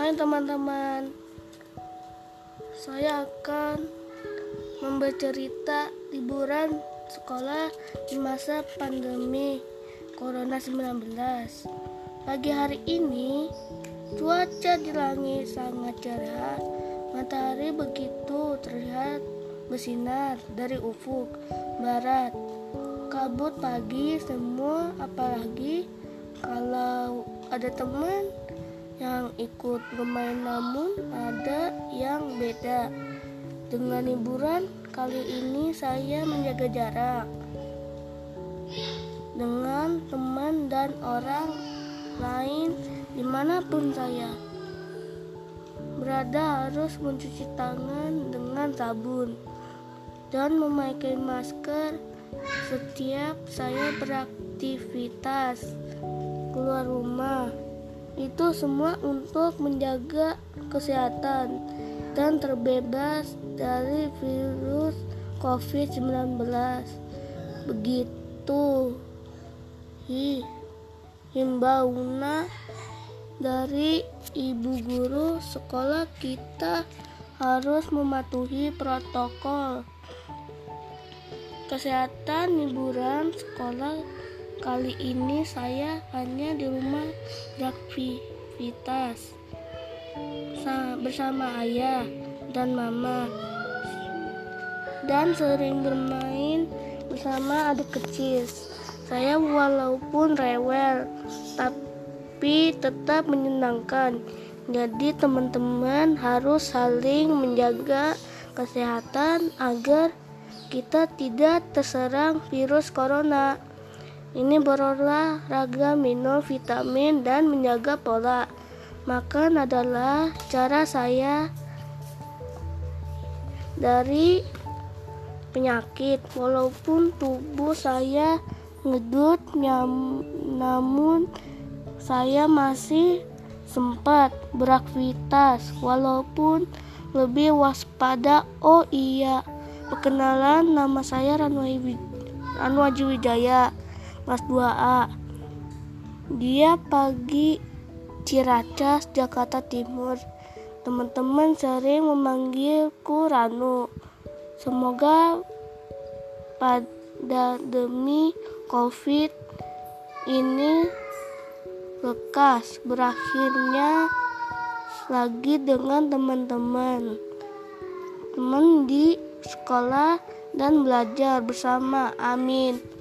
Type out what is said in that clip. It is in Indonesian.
Hai teman-teman, saya akan membaca cerita liburan sekolah di masa pandemi Corona 19. Pagi hari ini, cuaca di langit sangat cerah. Matahari begitu terlihat bersinar dari ufuk barat. Kabut pagi semua, apalagi kalau ada teman yang ikut bermain namun ada yang beda. Dengan liburan kali ini saya menjaga jarak dengan teman dan orang lain di mana pun saya berada harus mencuci tangan dengan sabun dan memakai masker setiap saya beraktivitas keluar rumah. Itu semua untuk menjaga kesehatan dan terbebas dari virus COVID-19. Begitu hi himbauna dari ibu guru sekolah kita harus mematuhi protokol kesehatan liburan sekolah Kali ini saya hanya di rumah beraktivitas bersama ayah dan mama dan sering bermain bersama adik kecil. Saya walaupun rewel tapi tetap menyenangkan. Jadi teman-teman harus saling menjaga kesehatan agar kita tidak terserang virus corona. Ini berolahraga, minum vitamin, dan menjaga pola makan adalah cara saya dari penyakit. Walaupun tubuh saya ngedut, namun saya masih sempat beraktivitas walaupun lebih waspada. Oh iya, perkenalan nama saya Ranwaji Wijaya kelas 2A. Dia pagi Ciracas, Jakarta Timur. Teman-teman sering memanggilku Ranu. Semoga pada demi COVID ini lekas berakhirnya lagi dengan teman-teman teman di sekolah dan belajar bersama amin